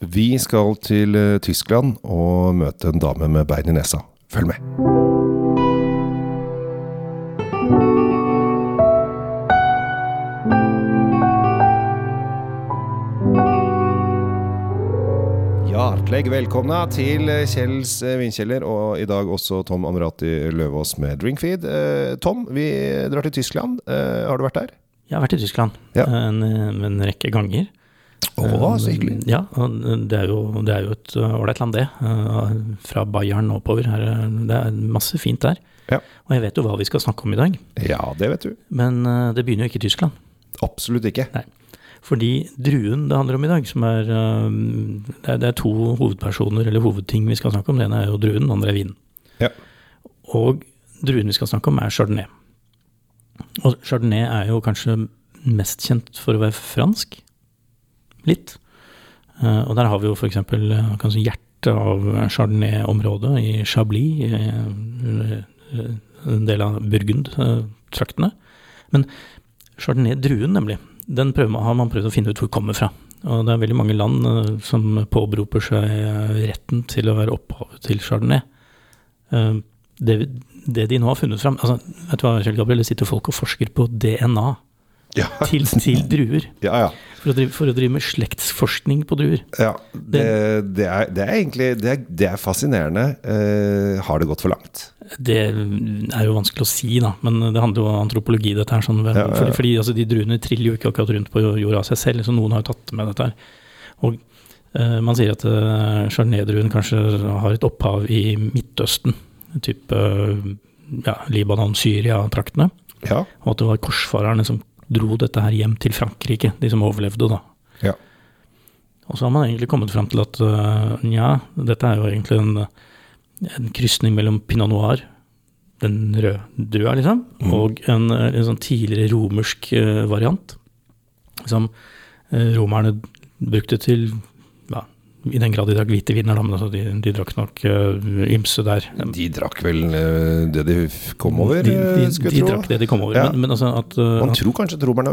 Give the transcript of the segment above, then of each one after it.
Vi skal til eh, Tyskland og møte en dame med bein i nesa. Følg med. Hjertelig velkomna til Kjells vindkjeller, vinkjeller, og i dag også Tom Amrati Løvaas med Drinkfeed. Eh, Tom, vi drar til Tyskland. Eh, Har du vært der? Jeg har vært i Tyskland Ja. en, en rekke ganger. Å, så hyggelig. Ja, det er jo, det er jo et uh, ålreit land, det. Uh, Fra Bayern oppover. Her, er- det er masse fint der. Ja. Og jeg vet jo hva vi skal snakke om i dag, Ja, det vet du. men uh, det begynner jo ikke i Tyskland. Absolutt ikke. Nei. Fordi druen det handler om i dag, som det, er det er to hovedpersoner, eller hovedting vi skal snakke om. Den ene er jo druen, den andre er vinen. Ja. Og druen vi skal snakke om, er chardonnay. Og chardonnay er jo kanskje mest kjent for å være fransk. Litt. Eh, og der har vi jo f.eks. kanskje hjertet av chardonnay-området i Chablis, eh, eh, en del av Burgund-traktene. Men chardonnay-druen, nemlig, den prøver, har man prøvd å finne ut hvor kommer fra. Og det er veldig mange land eh, som påberoper seg eh, retten til å være opphavet til chardonnay. Eh, det, det de nå har funnet fram altså, Vet du hva, Kjell Gabriel, det sitter folk og forsker på DNA Ja, til, til druer. ja. ja. For å, drive, for å drive med slektsforskning på druer. Ja, det, det, er, det er egentlig det er, det er fascinerende. Eh, har det gått for langt? Det er jo vanskelig å si, da, men det handler jo om antropologi, dette her. Sånn. Fordi, fordi altså, de druene triller jo ikke akkurat rundt på jorda av seg selv, så noen har jo tatt med dette her. Og eh, man sier at eh, chardonnay-druen kanskje har et opphav i Midtøsten, type ja, Libanon, Syria-traktene. Ja. Og at det var korsfarerne som dro dette her hjem til Frankrike, de som overlevde, da. Ja. Og så har man egentlig kommet fram til at øh, nja, dette er jo egentlig en, en krysning mellom pinot noir, den røde drua, liksom, mm. og en, øh, en sånn tidligere romersk øh, variant, som romerne brukte til i den grad de drakk hvite viner, da, men altså de, de drakk nok uh, ymse der. De drakk vel uh, det de kom over, de, de, eh, skulle de jeg tro. drakk det de kom over. Ja. Men, men altså at uh, Man tror kanskje at romerne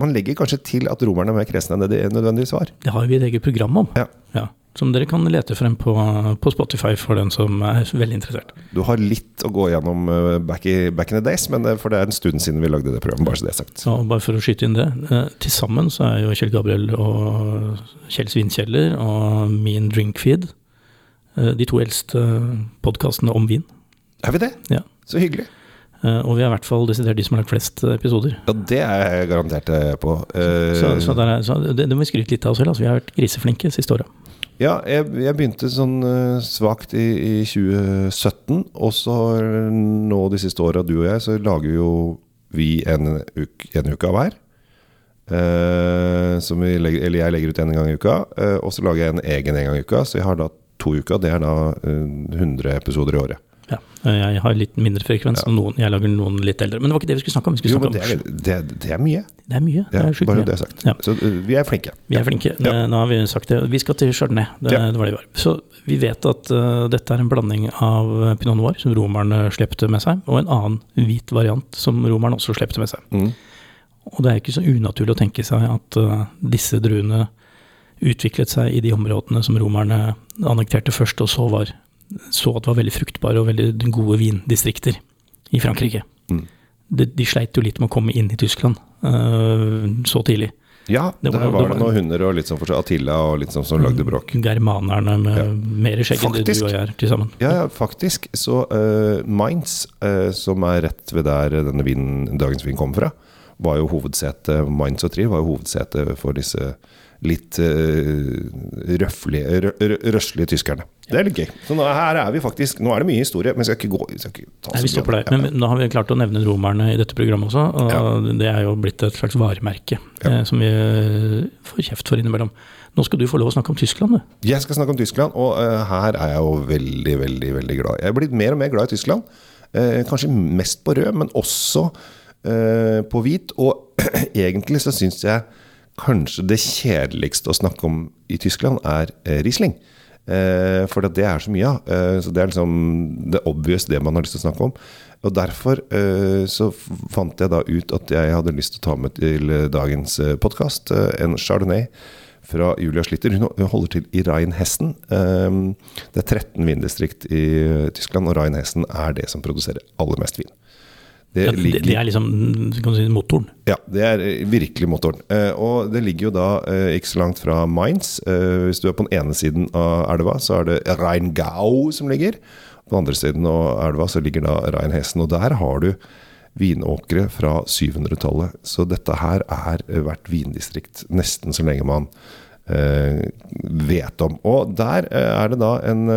Man legger kanskje til at romerne er mer kresne enn det de nødvendigvis var. Det har vi et eget program om. Ja. Ja. Som dere kan lete frem på, på Spotify for den som er veldig interessert. Du har litt å gå gjennom eh, back, i, back in the days, men eh, for det er en stund siden vi lagde det programmet, bare så det er sagt. Ja, bare for å skyte inn det. Eh, til sammen så er jo Kjell Gabriel og Kjell Svinkjeller og min drinkfeed eh, de to eldste podkastene om vin. Er vi det? Ja. Så hyggelig. Eh, og vi er i hvert fall desidert de som har lagt flest episoder. Ja, det er jeg garantert på. Så, så, er, så det, det må vi skryte litt av oss selv. Altså, vi har vært griseflinke siste året. Ja, jeg, jeg begynte sånn uh, svakt i, i 2017, og så nå de siste åra, du og jeg, så lager jo vi en, uke, en uke hver. Eh, som legger, eller jeg legger ut en gang i uka, eh, og så lager jeg en egen en gang i uka. Så jeg har da to uker. Det er da eh, 100 episoder i året. Ja. Eh, Jeg har litt mindre frekvens, og noen, jeg lager noen litt eldre. Men det var ikke det vi skulle snakke om. Vi skulle Jo, men snakke det om er, det, det er mye. Det er mye. Det er sjukt mye. det er sagt. Ja. Så eh, vi er flinke. Vi er flinke. Ja. Eh, Nå har vi sagt det. Vi skal til Chardonnay. Det, Ja. det var det vi var. Så vi vet at uh, dette er en blanding av pinot noir, som romerne slepte med seg, og en annen hvit variant som romerne også slepte med seg. Mm. Og det er ikke så unaturlig å tenke seg at uh, disse druene utviklet seg i de områdene som romerne annekterte først, og så, var, så at det var veldig fruktbare og veldig gode vindistrikter i Frankrike. Mm. De, de sleit jo litt med å komme inn i Tyskland uh, så tidlig. Ja, Det der var- var det noen hunder og litt sånn for seg. Attila og litt sånn som lagde bråk. Germanerne med Ja. mer skjegg enn det du og jeg er til sammen. Ja, ja, faktisk. Så uh, Mainz, uh, som er rett ved der denne vinen, dagens vin kommer fra, var jo hovedsete Mainz og Trier var jo hovedsete for disse litt uh, røflige, rø, rø, røslige tyskerne. Det er litt gøy. Så nå, her er vi faktisk Nå er det mye historie, men jeg skal ikke gå skal ikke ta Nei, vi stopper der. Men nå har vi klart å nevne romerne i dette programmet også, og Ja. det er jo blitt et slags varemerke Ja. eh, som vi eh, får kjeft for innimellom. Nå skal du få lov å snakke om Tyskland, du. Jeg skal snakke om Tyskland, og uh, her er jeg jo veldig, veldig veldig glad. Jeg er blitt mer og mer glad i Tyskland. Uh, kanskje mest på rød, men også eh, på hvit. Og egentlig så syns jeg kanskje det kjedeligste å snakke om i Tyskland er eh, Riesling. Eh, for det er så mye av. Eh, så det er liksom det obvious det man har lyst til å snakke om. Og derfor så fant jeg da ut at jeg hadde lyst til å ta med til dagens podkast en chardonnay fra Julia Slitter. Hun holder til i Rheinhessen. Det er 13 vindistrikt i Tyskland, og Rheinhessen er det som produserer aller mest vin. Det Ja, ligger det er liksom kan du si, motoren. ja, det er eh, virkelig motoren. Eh, og det ligger jo da eh, ikke så langt fra Mainz. Eh, hvis du er på den ene siden av elva, så er det Rheingau som ligger. På den andre siden av elva så ligger da Rheinhessen, og der har du vinåkre fra 700-tallet. Så dette her er hvert vindistrikt nesten så lenge man eh, vet om. Og der er det da en,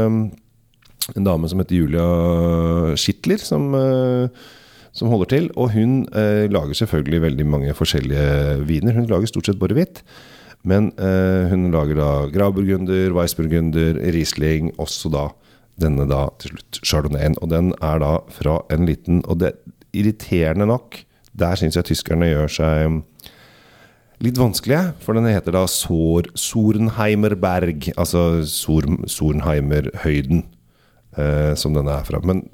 en dame som heter Julia Schittler, som som holder til. Og hun eh, lager selvfølgelig veldig mange forskjellige viner. Hun lager stort sett bare hvitt. Men eh, hun lager da Grauburgunder, Weissburgunder, Riesling, også da denne da til slutt Chardonnayen. Og den er da fra en liten Og det irriterende nok, der syns jeg tyskerne gjør seg litt vanskelige. For den heter da Sor, Sornheimerberg, altså Sor, Sornheimer-høyden, eh, som denne er fra. Men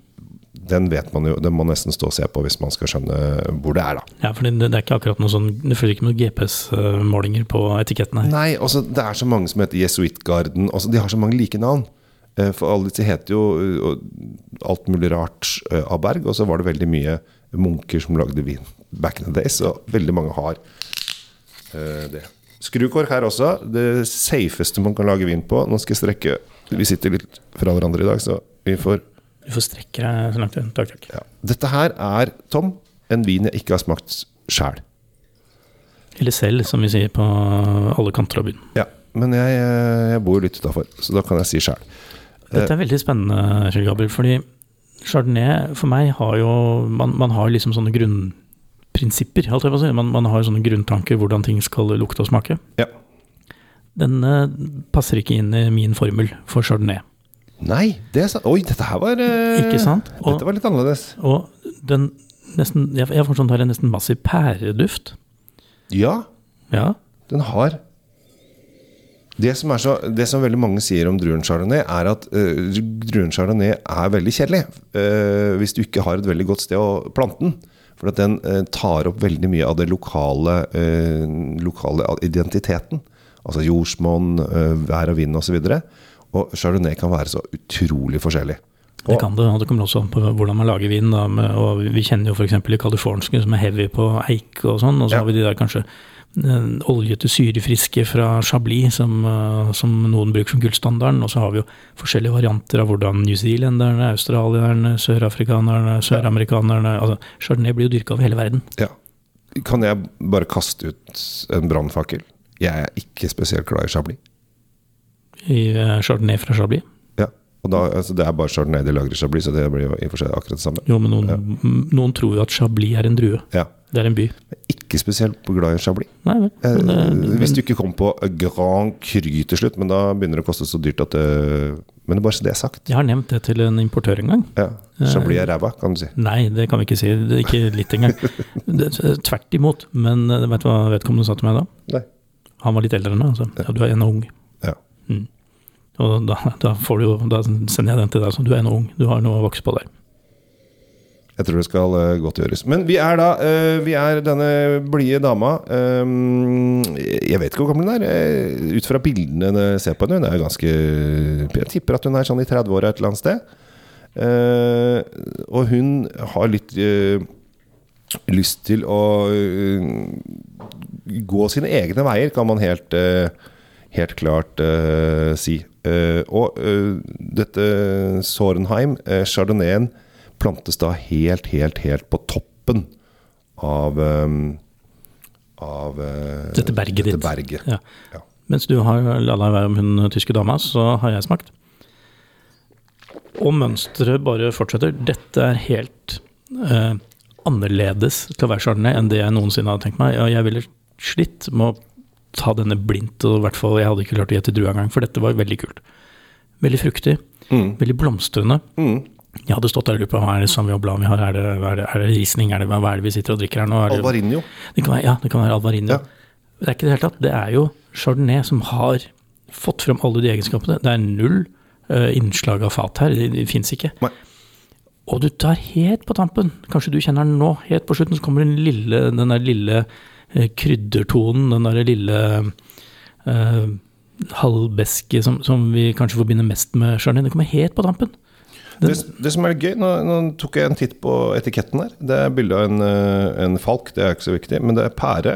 den vet man jo, den må nesten stå og se på hvis man skal skjønne hvor det er, da. Ja, for det, er ikke akkurat noe sånn Det følger ikke noen GPS-målinger på etiketten her. Nei, altså det er så mange som heter Jesuitgarden. Altså, de har så mange like navn. Eh, For alle disse heter jo eh, alt mulig rart eh, av berg, og så var det veldig mye munker som lagde vin back in the days, og veldig mange har det. Skrukork her også. Det safeste man kan lage vin på. Nå skal jeg strekke Vi sitter litt fra hverandre i dag, så vi får Du får strekke deg så langt du Takk, takk. ja. Dette her er, Tom, en vin jeg ikke har smakt sjæl. Eller selv, som vi sier på alle kanter av byen. Ja. Men jeg, jeg bor jo litt utafor, så da kan jeg si sjæl. Dette er veldig spennende, Kjell Gabriel, fordi Chardonnay for meg har jo Man, man har liksom sånne grunnprinsipper, holdt jeg på å si. Man, man har sånne grunntanker hvordan ting skal lukte og smake. Ja. Denne passer ikke inn i min formel for Chardonnay. Nei, det er sant. Oi, dette her var eh, Ikke sant? Og- Dette var litt annerledes. Og den nesten Jeg, jeg får sånn her en nesten massiv pæreduft. Ja, Ja. den har det som, så, det som veldig mange sier om druen chardonnay, er at uh, druen chardonnay er veldig kjedelig. uh, hvis du ikke har et veldig godt sted å plante den. For at den uh, tar opp veldig mye av det lokale, lokale identiteten. Altså jordsmonn, vær og vind osv. Og, så og chardonnay kan være så utrolig forskjellig. Det kan det, og det kommer også an på hvordan man lager vin. Da, med, og vi kjenner jo f.eks. de californske som er heavy på eik og sånn, og så Ja. har vi de der kanskje eh, oljete, syrefriske fra Chablis som, eh, som noen bruker som gullstandarden. Og så har vi jo forskjellige varianter av hvordan newzealenderne, australierne, sørafrikanerne, søramerikanerne altså Chardonnay blir jo dyrka over hele verden. Ja. Kan jeg bare kaste ut en brannfakkel? Jeg er ikke spesielt glad i chablis. I eh, Chardonnay fra Chablis. Ja. Og da, altså det er bare chardonnay de lager i chablis, så det blir jo i og for seg akkurat det samme. Jo, men noen, noen tror jo at Chablis er en drue. Ja. Det er en by. Ikke spesielt glad i chablis. Nei men, Eh, men det- hvis du ikke kom på Grand Cru til slutt, men da begynner det å koste så dyrt at det Men det er bare så det er sagt. Jeg har nevnt det til en importør en gang. Ja. Chablis er ræva, kan du si. Nei, det kan vi ikke si. Det er ikke litt engang. Tvert imot. Men eh, vet du hva vedkommende sa til meg da? Nei. Han var litt eldre enn meg. Altså. Ja, du er ennå ung. Ja. Mm. Og da, da, du jo, da sender jeg den til deg som du er nå ung. Du har noe å vokse på der. Jeg tror det skal uh, godt gjøres. Men vi er da uh, Vi er denne blide dama. Um, jeg vet ikke hvor gammel hun er. ut fra bildene jeg ser på henne. Hun er ganske Jeg tipper at hun er sånn i 30-åra et eller annet sted. Uh, og hun har litt lyst til å gå sine egne veier, kan man helt, helt klart si. Eh, og eh, dette Sorenheim, uh, chardonnayen, plantes da helt, helt, helt på toppen av eh, Av eh, Dette berget dette ditt. berget. Ja. Ja. Mens du har la deg være om hun tyske dama, så har jeg smakt. Og mønsteret bare fortsetter. Dette er helt eh, annerledes til å være chardonnay enn det jeg noensinne hadde tenkt meg. Og jeg ville slitt med å ta denne blindt, og i hvert fall jeg hadde ikke klart å gjette drue engang, for dette var veldig kult. Veldig fruktig, Mm. veldig blomstrende. Mm. Jeg hadde stått der og lurt på hva er det Sauvignon Blanc vi har, er det, er det, er det Riesling, er det, hva er det vi sitter og drikker her nå? Det, Alvarinho. det kan være, ja, det kan være Alvarinho. Ja. Det er ikke det hele tatt. Det er jo Chardonnay som har fått frem alle de egenskapene. Det er null uh, innslag av fat her. Det, det fins ikke. Nei. Og du tar helt på tampen, kanskje du kjenner den nå, helt på slutten, så kommer den lille, den der lille kryddertonen, den der lille eh, halvbeske som, som vi kanskje forbinder mest med Charlene. Det kommer helt på tampen. Det, det som er gøy, nå, nå tok jeg en titt på etiketten her. Det er bilde av en, eh, en falk, det er ikke så viktig. Men det er pære.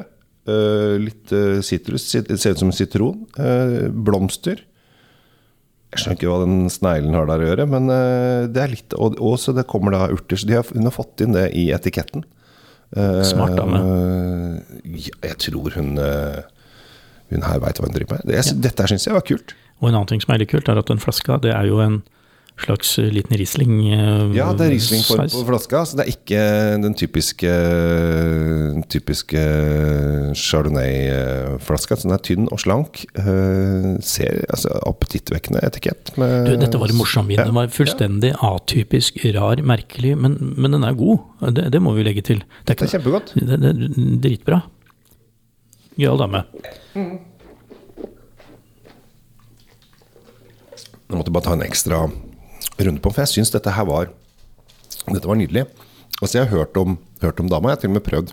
eh, litt eh, sitrus. sit- Det ser ut som sitron. eh, blomster. Jeg skjønner ikke hva den sneglen har der å gjøre, men eh, det er litt Og og så det kommer da urter. Så de har, hun har fått inn det i etiketten. Eh, Smart dame. ja, jeg tror hun eh, Hun her veit hva hun driver med. Det, jeg, Dette syns jeg var kult. Og en annen ting som er litt kult, er at den flaska, det er jo en slags liten Riesling. eh, Ja, det er Riesling på, flaska, så det er ikke den typiske Typiske Chardonnay-flaska. Så den er tynn og slank. Eh, ser altså, appetittvekkende etikett. Med, Du, dette var en morsom vin. Ja, Den var fullstendig atypisk, rar, merkelig, men, men den er god. Det, det må vi legge til. Det Det er kjempegodt. det, det er dritbra. Gøyal dame. Jeg måtte bare ta en ekstra runde på, for jeg syns dette her var Dette var nydelig. Altså, jeg har hørt om, hørt om dama. Jeg har til og med prøvd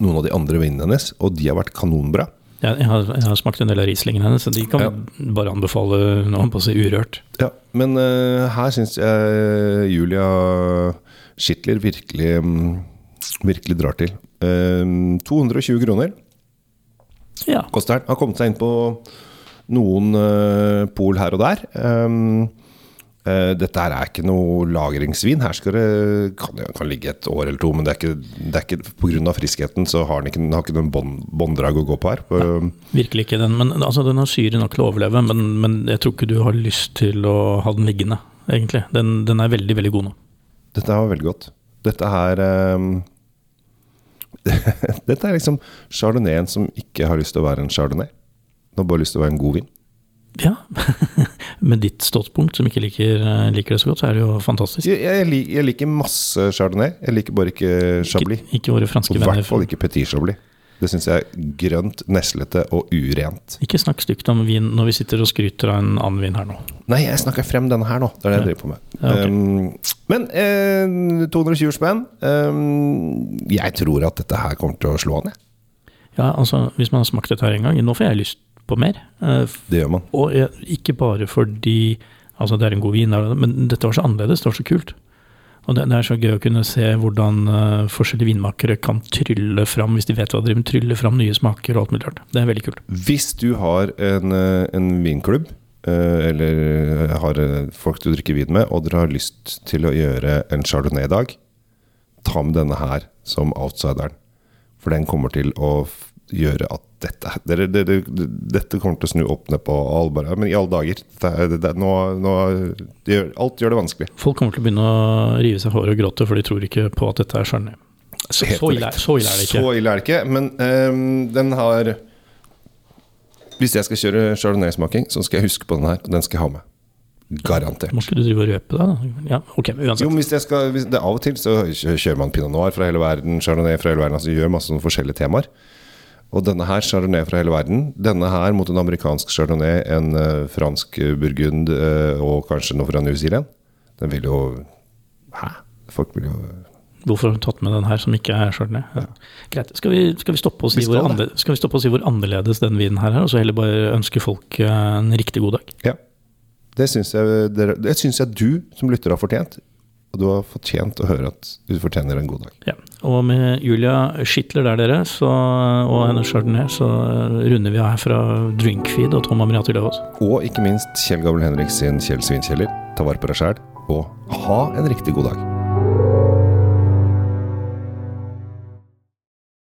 noen av de andre vinene hennes, og de har vært kanonbra. Jeg, jeg, har, jeg har smakt en del av Rieslingen hennes, så de kan Ja. bare anbefale noen på å si urørt. Ja, men uh, her syns jeg Julia Schittler virkelig, mm, virkelig drar til. Uh, 220 kroner Ja. koster den. Har kommet seg inn på noen uh, pol her og der. Um, eh, dette her er ikke noe lagringsvin. Her skal det kan, kan ligge et år eller to, men det er ikke, det er ikke pga. friskheten så har den ikke, den har ikke bånd- bånddrag å gå på her. Nei, Virkelig ikke den, men altså, den har syre nok til å overleve, men, men jeg tror ikke du har lyst til å ha den liggende, egentlig. Den, den er veldig, veldig god nå. Dette var veldig godt. Dette her um, Dette er liksom chardonnayen som ikke har lyst til å være en chardonnay. Den har bare lyst til å være en god vin. Ja, med ditt ståttpunkt, som ikke liker, eh, liker det så godt, så er det jo fantastisk. Jeg, jeg, jeg liker masse chardonnay. Jeg liker bare ikke chablis. Ikke, ikke våre franske venner. i hvert fall ikke petit chablis. Det syns jeg er grønt, neslete og urent. Ikke snakk stygt om vin når vi sitter og skryter av en annen vin her nå. Nei, jeg snakker frem denne her nå. Det er det jeg driver på med. Ja, okay. um, men eh, 220 spenn. Um, jeg tror at dette her kommer til å slå an, jeg. Ja, altså, hvis man har smakt dette her en gang, nå får jeg lyst på mer. Eh, Det gjør man. Og jeg, ikke bare fordi altså det er en god vin, men dette var så annerledes, det var så kult. Og det, det er så gøy å kunne se hvordan uh, forskjellige vinmakere kan trylle fram, hvis de vet hva de driver med, trylle fram nye smaker og alt mulig rart. Det er veldig kult. Hvis du har en, eh, en vinklubb, uh, eller har folk du drikker vin med, og dere har lyst til å gjøre en chardonnay-dag, ta med denne her som outsideren. For den kommer til å gjøre at dette, dere, dere, dette kommer til å snu opp ned på alle Men i alle dager! Det, det, nå, nå, det gjør, alt gjør det vanskelig. Folk kommer til å begynne å rive seg i håret og gråte, for de tror ikke på at dette er chardonnay. Så, så, ille, så ille er det ikke. Så ille er det ikke, men um, den har Hvis jeg skal kjøre chardonnay-smaking, så skal jeg huske på den her. Den skal jeg ha med. Garantert. Må ikke du drive og røpe deg? da? Ja, ok, men uansett. Jo, hvis jeg skal, hvis det Av og til så kjører man pinot noir fra hele verden, chardonnay fra hele verden. Altså gjør masse sånne forskjellige temaer. Og denne her, chardonnay fra hele verden, denne her mot en amerikansk chardonnay, en uh, fransk burgund uh, og kanskje noe fra New Zealand, den vil jo Hæ? Folk vil jo Hvorfor har du tatt med den her som ikke er chardonnay? Ja. Greit. Skal vi, skal, vi stoppe og si hvor annerledes, skal vi stoppe og si hvor annerledes den vinen her er, og så heller bare ønske folk eh, en riktig god dag? Ja. Det syns jeg, dere- det syns jeg du som lytter har fortjent. Og du har fortjent å høre at du fortjener en god dag. Ja. Og med Julia Schittler der, dere, så, og hennes chardonnay, så runder vi av her fra Drinkfeed og Tom Amriati Løvaas. Og ikke minst Kjell Gabel Henrik sin Kjell Svinkjeller. Ta vare på deg sjæl, og ha en riktig god dag.